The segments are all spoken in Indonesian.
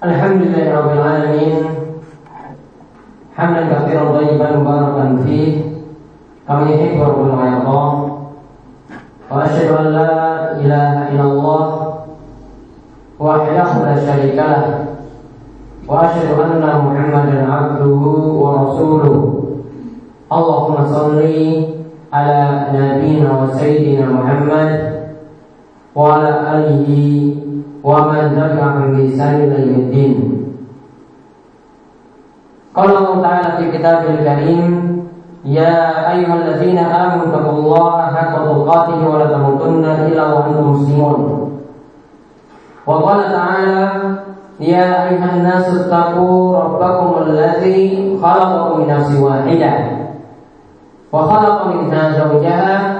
الحمد لله رب العالمين حمدا كثيرا طيبا مباركا فيه كما يحب ربنا ويرضى وأشهد أن لا إله إلا الله وحده لا شريك له. وأشهد أن محمدا عبده ورسوله. اللهم صل على نبينا وسيدنا محمد وعلى آله ومن تبعهم بإحسان إلى يوم الدين قال الله تعالى في كتابه الكريم يا أيها الذين آمنوا اتقوا الله حق تقاته ولا تموتن إلا وأنتم مسلمون وقال تعالى يا أيها الناس اتقوا ربكم الذي خلقكم من نفس واحدة وخلق منها زوجها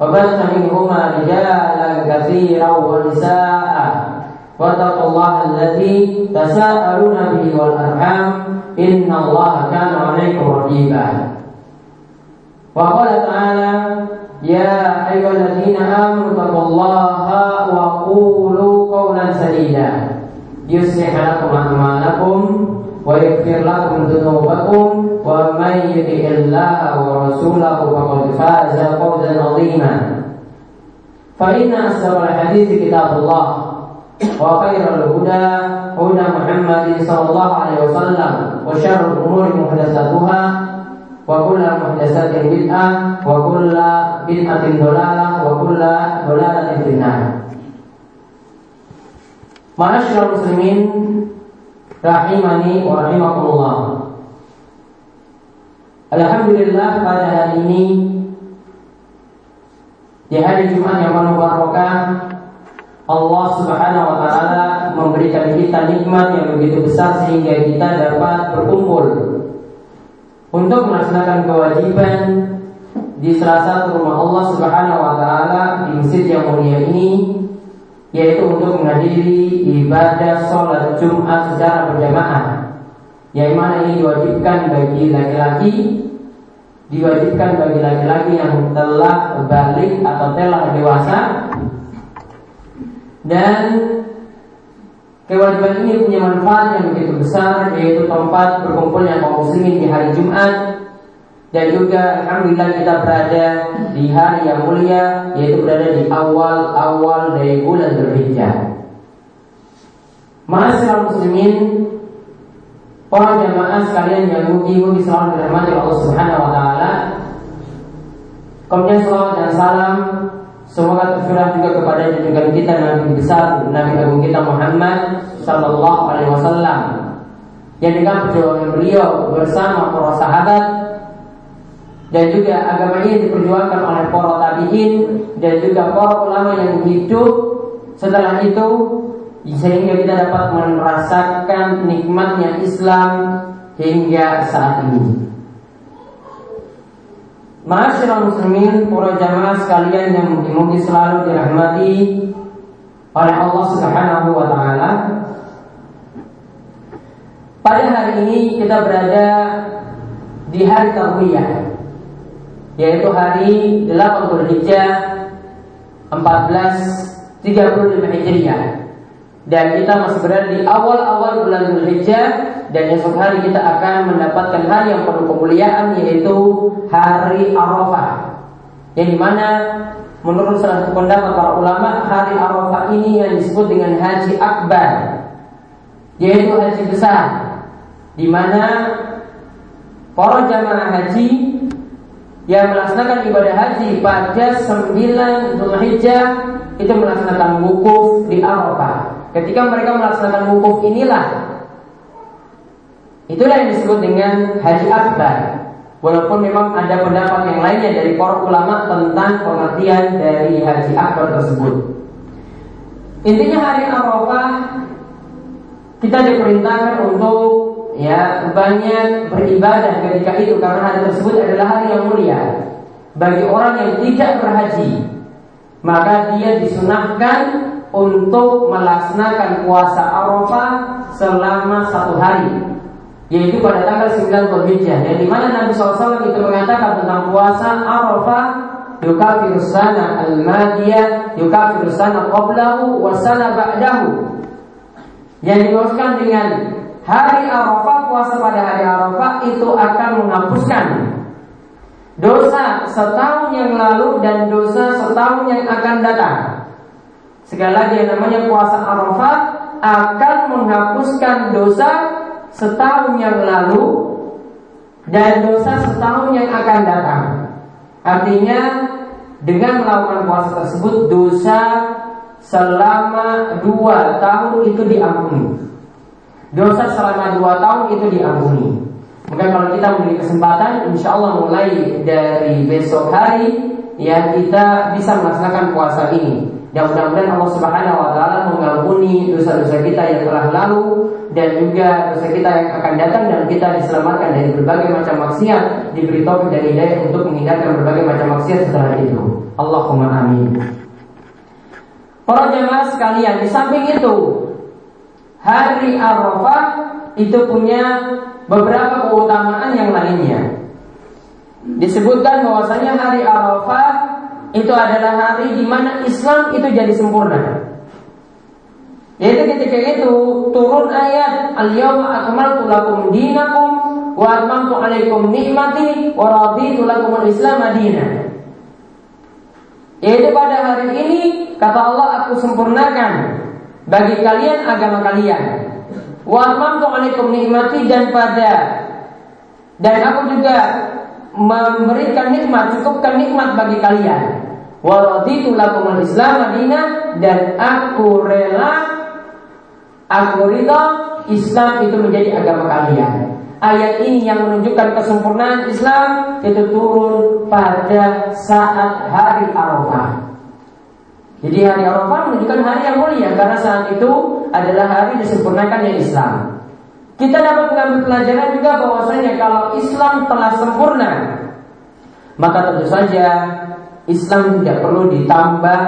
وبث منهما رجالا كثيرا ونساء واتقوا الله الذي تساءلون به والارحام ان الله كان عليكم رقيبا وقال تعالى يا ايها الذين امنوا اتقوا الله وقولوا قولا سديدا يصلح لكم اعمالكم ويغفر لكم ذنوبكم ومن يطع الله ورسوله فقد فاز فوزا عظيما. فإن أصدق الحديث كتاب الله وخير الهدى هدى محمد صلى الله عليه وسلم وشر الأمور محدثاتها وكل محدثات بدعة وكل بدعة ضلالة وكل ضلالة في النار. Ma'asyiral muslimin rahimani wa rahimakumullah. Alhamdulillah pada hari ini di hari Jumat yang penuh barokah Allah Subhanahu wa taala memberikan kita nikmat yang begitu besar sehingga kita dapat berkumpul untuk melaksanakan kewajiban di salah satu rumah Allah Subhanahu wa taala di masjid yang mulia ini yaitu untuk menghadiri ibadah sholat Jumat secara berjamaah. Yang mana ini diwajibkan bagi laki-laki diwajibkan bagi laki-laki yang telah balik atau telah dewasa. Dan kewajiban ini punya manfaat yang begitu besar yaitu tempat berkumpulnya kaum muslimin di hari Jumat dan juga alhamdulillah kita berada di hari yang mulia yaitu berada di awal-awal dari bulan Dzulhijjah. Ma'asyiral muslimin Para jamaah sekalian yang mugi-mugi selalu dirahmati Allah Subhanahu wa taala. Kemudian salawat dan salam semoga tercurah juga kepada junjungan kita Nabi besar Nabi Agung kita Muhammad sallallahu alaihi wasallam. Yang dengan perjuangan beliau bersama para sahabat dan juga agama ini diperjuangkan oleh para tabi'in dan juga para ulama yang hidup setelah itu sehingga kita dapat merasakan nikmatnya Islam hingga saat ini. Masyaallah muslimin, para jamaah sekalian yang mungkin selalu dirahmati oleh Allah Subhanahu wa taala. Pada hari ini kita berada di hari Tarwiyah yaitu hari 8 Dzulhijjah 1435 Hijriah dan kita masih berada di awal-awal bulan Dzulhijjah dan esok hari kita akan mendapatkan hari yang penuh kemuliaan yaitu hari Arafah. Yang di mana menurut salah satu pendapat para ulama hari Arafah ini yang disebut dengan Haji Akbar yaitu haji besar di mana para jamaah haji yang melaksanakan ibadah haji pada 9 Dzulhijjah itu melaksanakan wukuf di Arafah. Ketika mereka melaksanakan wukuf inilah Itulah yang disebut dengan haji akbar Walaupun memang ada pendapat yang lainnya dari para ulama tentang pengertian dari haji akbar tersebut Intinya hari Arafah kita diperintahkan untuk ya banyak beribadah ketika itu karena hari tersebut adalah hari yang mulia. Bagi orang yang tidak berhaji maka dia disunahkan untuk melaksanakan puasa Arafah selama satu hari. Yaitu pada tanggal 9 Dzulhijjah yang di mana Nabi SAW itu mengatakan tentang puasa Arafah yukafiru sana al-madiyah yukafiru sana qablahu wa sana ba'dahu. Yang dimaksudkan dengan hari Arafah, puasa pada hari Arafah itu akan menghapuskan dosa setahun yang lalu dan dosa setahun yang akan datang. Sekali lagi yang namanya puasa Arafah akan menghapuskan dosa setahun yang lalu dan dosa setahun yang akan datang. Artinya dengan melakukan puasa tersebut dosa selama dua tahun itu diampuni. Dosa selama dua tahun itu diampuni. Maka kalau kita memiliki kesempatan, insya Allah mulai dari besok hari, ya kita bisa melaksanakan puasa ini. Dan mudah-mudahan Allah Subhanahu wa taala mengampuni dosa-dosa kita yang telah lalu dan juga dosa kita yang akan datang dan kita diselamatkan dari berbagai macam maksiat, diberi taufik dan hidayah untuk menghindarkan berbagai macam maksiat setelah itu. Allahumma amin. Para jemaah sekalian, di samping itu hari Arafah itu punya beberapa keutamaan yang lainnya. Disebutkan bahwasanya hari Arafah itu adalah hari di mana Islam itu jadi sempurna. Yaitu ketika itu turun ayat Al-yawma akmaltu lakum dinakum wa atmamtu alaikum nikmati wa raditu lakum al-islam madinah. Yaitu pada hari ini kata Allah aku sempurnakan bagi kalian agama kalian. Wa alaikum nikmati dan pada dan aku juga memberikan nikmat, cukupkan nikmat bagi kalian. Waraditu lakumul Islam Madinah dan aku rela aku ridha Islam itu menjadi agama kalian. Ayat ini yang menunjukkan kesempurnaan Islam itu turun pada saat hari Arafah. Jadi hari Arafah menunjukkan hari yang mulia karena saat itu adalah hari disempurnakannya Islam. Kita dapat mengambil pelajaran juga bahwasanya kalau Islam telah sempurna, maka tentu saja Islam tidak perlu ditambah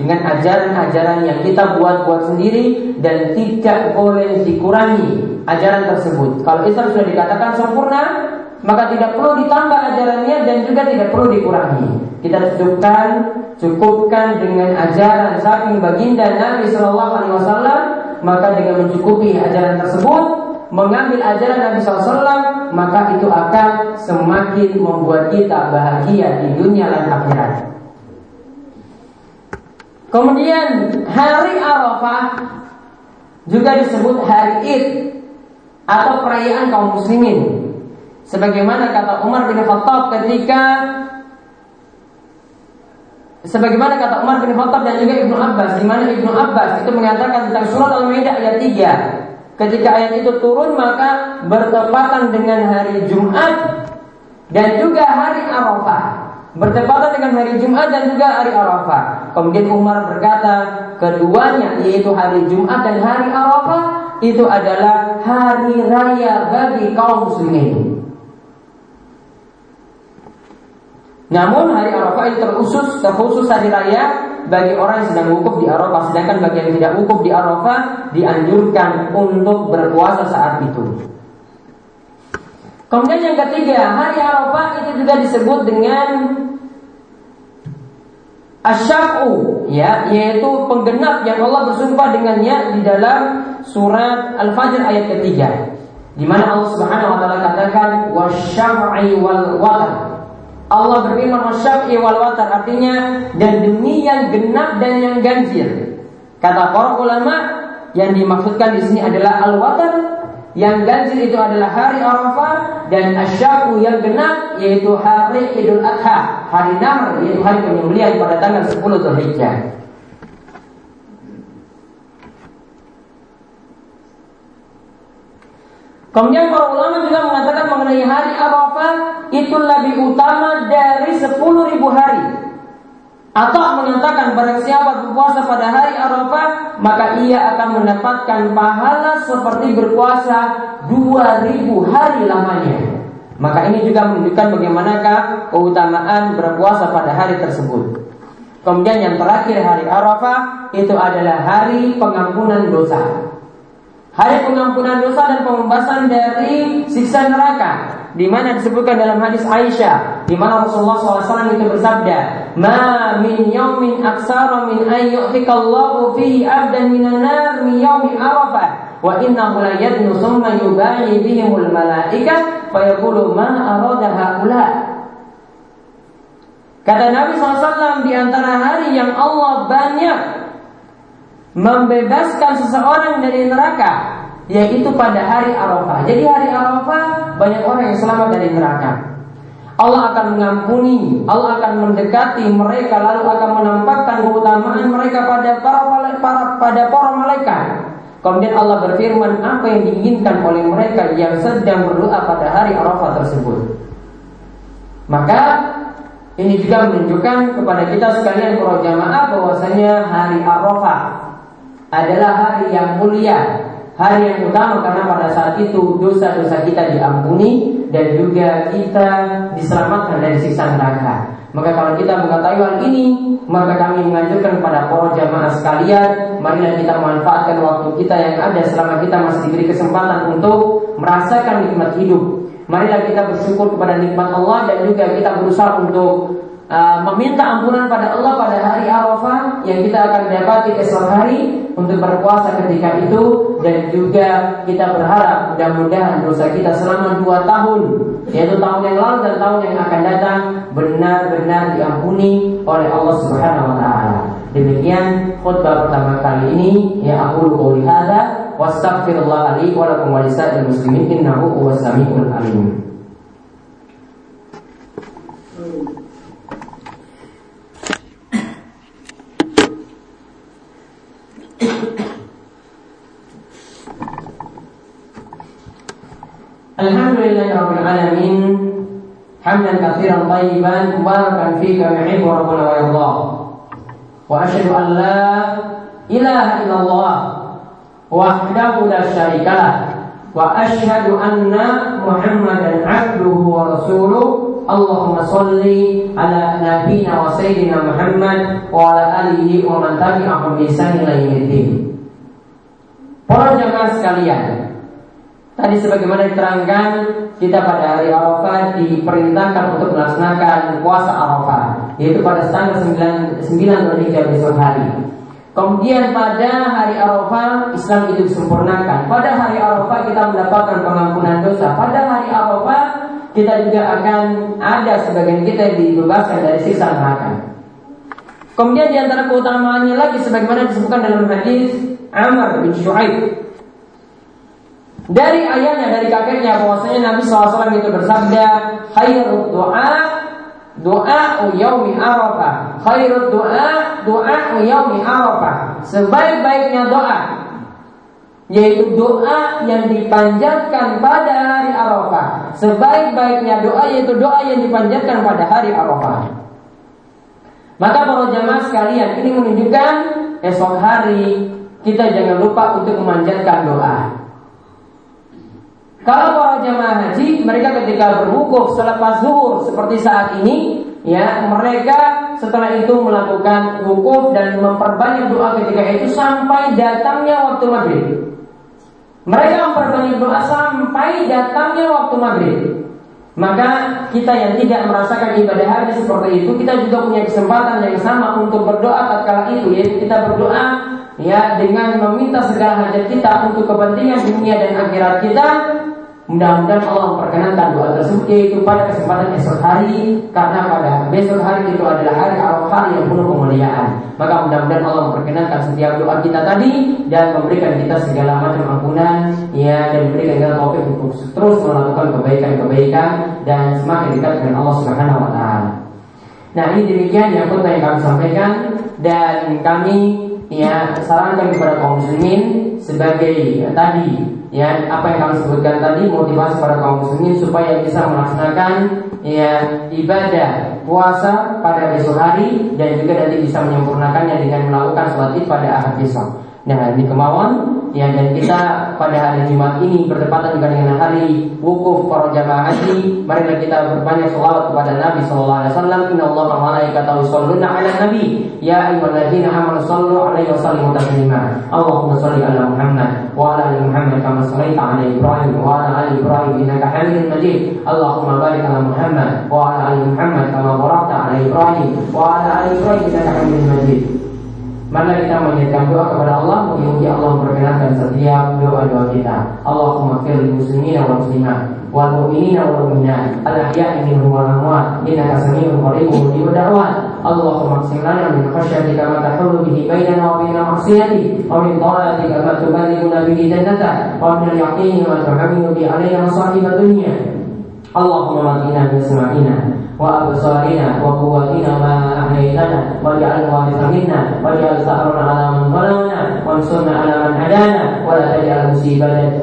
dengan ajaran-ajaran yang kita buat-buat sendiri dan tidak boleh dikurangi ajaran tersebut. Kalau Islam sudah dikatakan sempurna, maka tidak perlu ditambah ajarannya dan juga tidak perlu dikurangi. Kita cukupkan cukupkan dengan ajaran saking baginda Nabi Shallallahu Alaihi Wasallam, maka dengan mencukupi ajaran tersebut, mengambil ajaran Nabi SAW maka itu akan semakin membuat kita bahagia di dunia dan akhirat. Kemudian hari Arafah juga disebut hari Id atau perayaan kaum muslimin. Sebagaimana kata Umar bin Khattab ketika sebagaimana kata Umar bin Khattab dan juga Ibnu Abbas di mana Ibnu Abbas itu mengatakan tentang surat Al-Maidah ayat 3 Ketika ayat itu turun maka bertepatan dengan hari Jumat dan juga hari Arafah. Bertepatan dengan hari Jumat dan juga hari Arafah. Kemudian Umar berkata, keduanya yaitu hari Jumat dan hari Arafah itu adalah hari raya bagi kaum muslimin. Namun hari Arafah itu terusus terkhusus hari raya bagi orang yang sedang wukuf di Arafah, sedangkan bagi yang tidak wukuf di Arafah dianjurkan untuk berpuasa saat itu. Kemudian yang ketiga, hari Arafah itu juga disebut dengan Asyafu ya yaitu penggenap yang Allah bersumpah dengannya di dalam surat Al-Fajr ayat ketiga. Di mana Allah Subhanahu wa taala katakan wal Allah berfirman wasyaf'i wal watar artinya dan demi yang genap dan yang ganjil. Kata para ulama yang dimaksudkan di sini adalah al watar yang ganjil itu adalah hari Arafah dan asyafu yang genap yaitu hari Idul Adha, hari Nahr yaitu hari penyembelihan pada tanggal 10 Zulhijjah. Kemudian para ulama juga mengatakan mengenai hari Arafah itu lebih utama dari 10 ribu hari. Atau mengatakan barang siapa berpuasa pada hari Arafah maka ia akan mendapatkan pahala seperti berpuasa 2000 hari lamanya. Maka ini juga menunjukkan bagaimanakah keutamaan berpuasa pada hari tersebut. Kemudian yang terakhir hari Arafah itu adalah hari pengampunan dosa. Hari pengampunan dosa dan pembebasan dari siksa neraka di mana disebutkan dalam hadis Aisyah di mana Rasulullah SAW itu bersabda ma min yaumin aksara min an yu'tikallahu fihi abdan minan nar min yaumi arafah wa innahu la yadnu summa yubahi bihimul malaika fa yaqulu ma arada haula. Kata Nabi SAW di antara hari yang Allah banyak membebaskan seseorang dari neraka yaitu pada hari Arafah. Jadi hari Arafah banyak orang yang selamat dari neraka. Allah akan mengampuni, Allah akan mendekati mereka lalu akan menampakkan keutamaan mereka pada para, para pada para malaikat. Kemudian Allah berfirman apa yang diinginkan oleh mereka yang sedang berdoa pada hari Arafah tersebut. Maka ini juga menunjukkan kepada kita sekalian para jamaah bahwasanya hari Arafah adalah hari yang mulia, hari yang utama karena pada saat itu dosa-dosa kita diampuni dan juga kita diselamatkan dari siksa neraka. Maka kalau kita mengetahui hal ini, maka kami menganjurkan kepada para jamaah sekalian, marilah kita manfaatkan waktu kita yang ada selama kita masih diberi kesempatan untuk merasakan nikmat hidup Marilah kita bersyukur kepada nikmat Allah dan juga kita berusaha untuk uh, meminta ampunan pada Allah pada hari Arafah yang kita akan dapati esok hari untuk berpuasa ketika itu dan juga kita berharap mudah-mudahan dosa kita selama dua tahun yaitu tahun yang lalu dan tahun yang akan datang benar-benar diampuni oleh Allah Subhanahu wa taala. Demikian khutbah pertama kali ini yang aku qouli hadza wastaghfirullah li wa lakum wa muslimin innahu huwas samiul alim. Alhamdulillahi Hamdan kathiran tayyiban Mubarakan fika yuhibu Rabbuna wa Wa ashadu an la ilaha illallah la syarikalah Wa ashadu anna Muhammadan abduhu wa rasuluh. Allahumma salli ala nabina wa sayyidina Muhammad Wa ala alihi wa Para jamaah sekalian, tadi sebagaimana diterangkan kita pada hari Arafah diperintahkan untuk melaksanakan puasa Arafah yaitu pada tanggal 9 9 Dzulhijjah besok hari. Kemudian pada hari Arafah Islam itu disempurnakan. Pada hari Arafah kita mendapatkan pengampunan dosa. Pada hari Arafah kita juga akan ada sebagian kita yang dibebaskan dari siksa neraka. Kemudian di antara keutamaannya lagi sebagaimana disebutkan dalam hadis Amr bin Shu'aib dari ayahnya dari kakeknya bahwasanya Nabi SAW itu bersabda khairul doa Doa yaumi Arafah. Khairut doa doa yaumi Arafah. Sebaik-baiknya doa yaitu doa yang dipanjatkan pada hari Arafah. Sebaik-baiknya doa yaitu doa yang dipanjatkan pada hari Arafah. Maka para jamaah sekalian ini menunjukkan esok hari kita jangan lupa untuk memanjatkan doa. Kalau para jamaah haji, mereka ketika berwukuf selepas zuhur seperti saat ini, ya mereka setelah itu melakukan wukuf dan memperbanyak doa ketika itu sampai datangnya waktu maghrib. Mereka memperbanyak doa sampai datangnya waktu maghrib. Maka kita yang tidak merasakan ibadah haji seperti itu, kita juga punya kesempatan yang sama untuk berdoa tatkala itu, yaitu kita berdoa ya dengan meminta segala hajat kita untuk kepentingan dunia dan akhirat kita Mudah-mudahan Allah memperkenankan doa tersebut yaitu pada kesempatan esok hari karena pada besok hari itu adalah hari Arafah yang penuh kemuliaan. Maka mudah-mudahan Allah memperkenankan setiap doa kita tadi dan memberikan kita segala macam ampunan ya dan memberikan kita taufik untuk terus melakukan kebaikan-kebaikan dan semakin dekat dengan Allah Subhanahu wa taala. Nah, ini demikian yang pertama yang kami sampaikan dan kami ya sarankan kepada kaum muslimin sebagai ya, tadi ya apa yang kami sebutkan tadi motivasi para kaum muslimin supaya bisa melaksanakan ya ibadah puasa pada besok hari dan juga nanti bisa menyempurnakannya dengan melakukan sholat id pada ahad besok. Nah ini kemauan Ya dan kita pada hari Jumat ini bertepatan juga dengan hari wukuf para jamaah haji. Mari kita berbanyak selawat kepada Nabi Sallallahu Alaihi Wasallam. Inna Allah wa malaikatahu yusholluna ala Nabi. Ya ayyuhalladzina amanu sallu alaihi wa sallimu taslima. Allahumma salli ala Muhammad wa ala ali Muhammad kama shallaita ala Ibrahim wa ala ali Ibrahim innaka Hamidum Majid. Allahumma barik ala Muhammad wa ala ali Muhammad kama barakta ala Ibrahim wa ala ali Ibrahim innaka Hamidum Majid. Mana kita mengingatkan doa kepada Allah Mungkin Allah memperkenalkan setiap doa doa-doa kita. Allahumma fir lil muslimina wal muslimat wal mu'minina wal mu'minat al ahya'i minhum wal amwat innaka samii'un qaribun mujibud da'wat. Allahumma qsim lana min khashyatika ma tahulu bihi bainana wa baina ma'siyatik wa min ta'atika ma tuballighuna bihi jannatak wa min al-yaqini ma tuhawwinu bi alaina masa'ib dunya. Allahumma matina bi sama'ina وأبصارنا وقواتنا ما أحييتنا واجعل الوارث منا واجعل ثأرنا على من ظلمنا وانصرنا على من هدانا ولا تجعل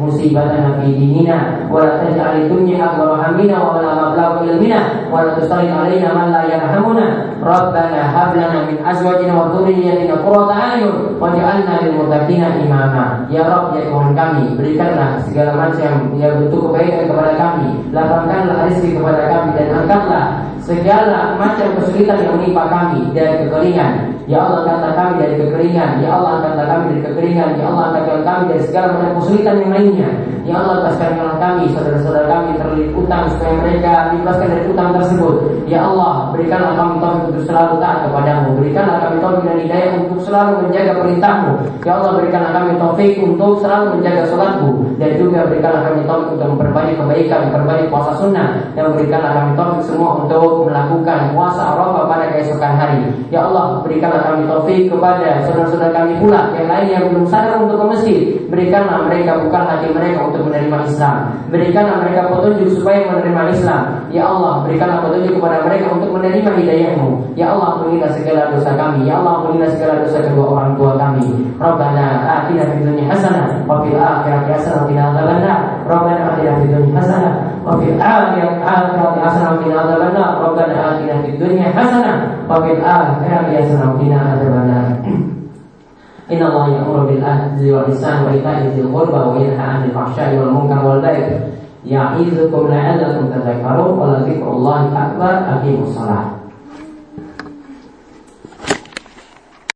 مصيبتنا في ديننا ولا تجعل الدنيا أكبر همنا ولا مبلغ علمنا ولا تسلط علينا من لا يرحمنا ربنا هب لنا من أزواجنا وذريتنا قرة أعين واجعلنا للمتقين إماما Ya Rob, ya Tuhan kami Berikanlah segala macam yang bentuk kebaikan kepada kami Lapangkanlah rezeki kepada kami Dan angkatlah segala macam kesulitan yang menimpa kami dari kekeringan. Ya Allah angkatlah kami dari kekeringan. Ya Allah angkatlah kami dari kekeringan. Ya Allah angkatlah kami dari segala macam kesulitan yang lainnya. Ya Allah lepaskanlah kami saudara-saudara kami terlilit utang supaya mereka dibebaskan dari utang tersebut. Ya Allah berikanlah kami taufik untuk selalu taat kepadamu. Berikanlah taufik dan hidayah untuk selalu menjaga perintahmu. Ya Allah berikanlah kami taufik untuk selalu menjaga sholatmu dan juga berikanlah kami taufik untuk memperbaiki kebaikan, memperbaiki puasa sunnah dan berikanlah kami taufik semua untuk melakukan puasa Arafah pada keesokan hari. Ya Allah, berikanlah kami taufik kepada saudara-saudara kami pula yang lain yang belum sadar untuk ke masjid. Berikanlah mereka bukan hati mereka untuk menerima Islam. Berikanlah mereka petunjuk supaya menerima Islam. Ya Allah, berikanlah petunjuk kepada mereka untuk menerima hidayahmu. Ya Allah, ampunilah segala dosa kami. Ya Allah, ampunilah segala dosa kedua orang tua kami. Rabbana atina fid dunya hasanah wa fil akhirati hasanah wa qina adzabannar. Rabbana atina fid dunya hasanah wa fil akhirati hasanah wa qina adzabannar. ربنا آتنا في الدنيا حسنة وفي الآخرة حسنة وقنا عذاب النار إن الله يأمر بالعدل والإحسان وإيتاء ذي القربى وينهى عن الفحشاء والمنكر والبغي يعظكم لعلكم تذكرون ولذكر الله أكبر أقيموا الصلاة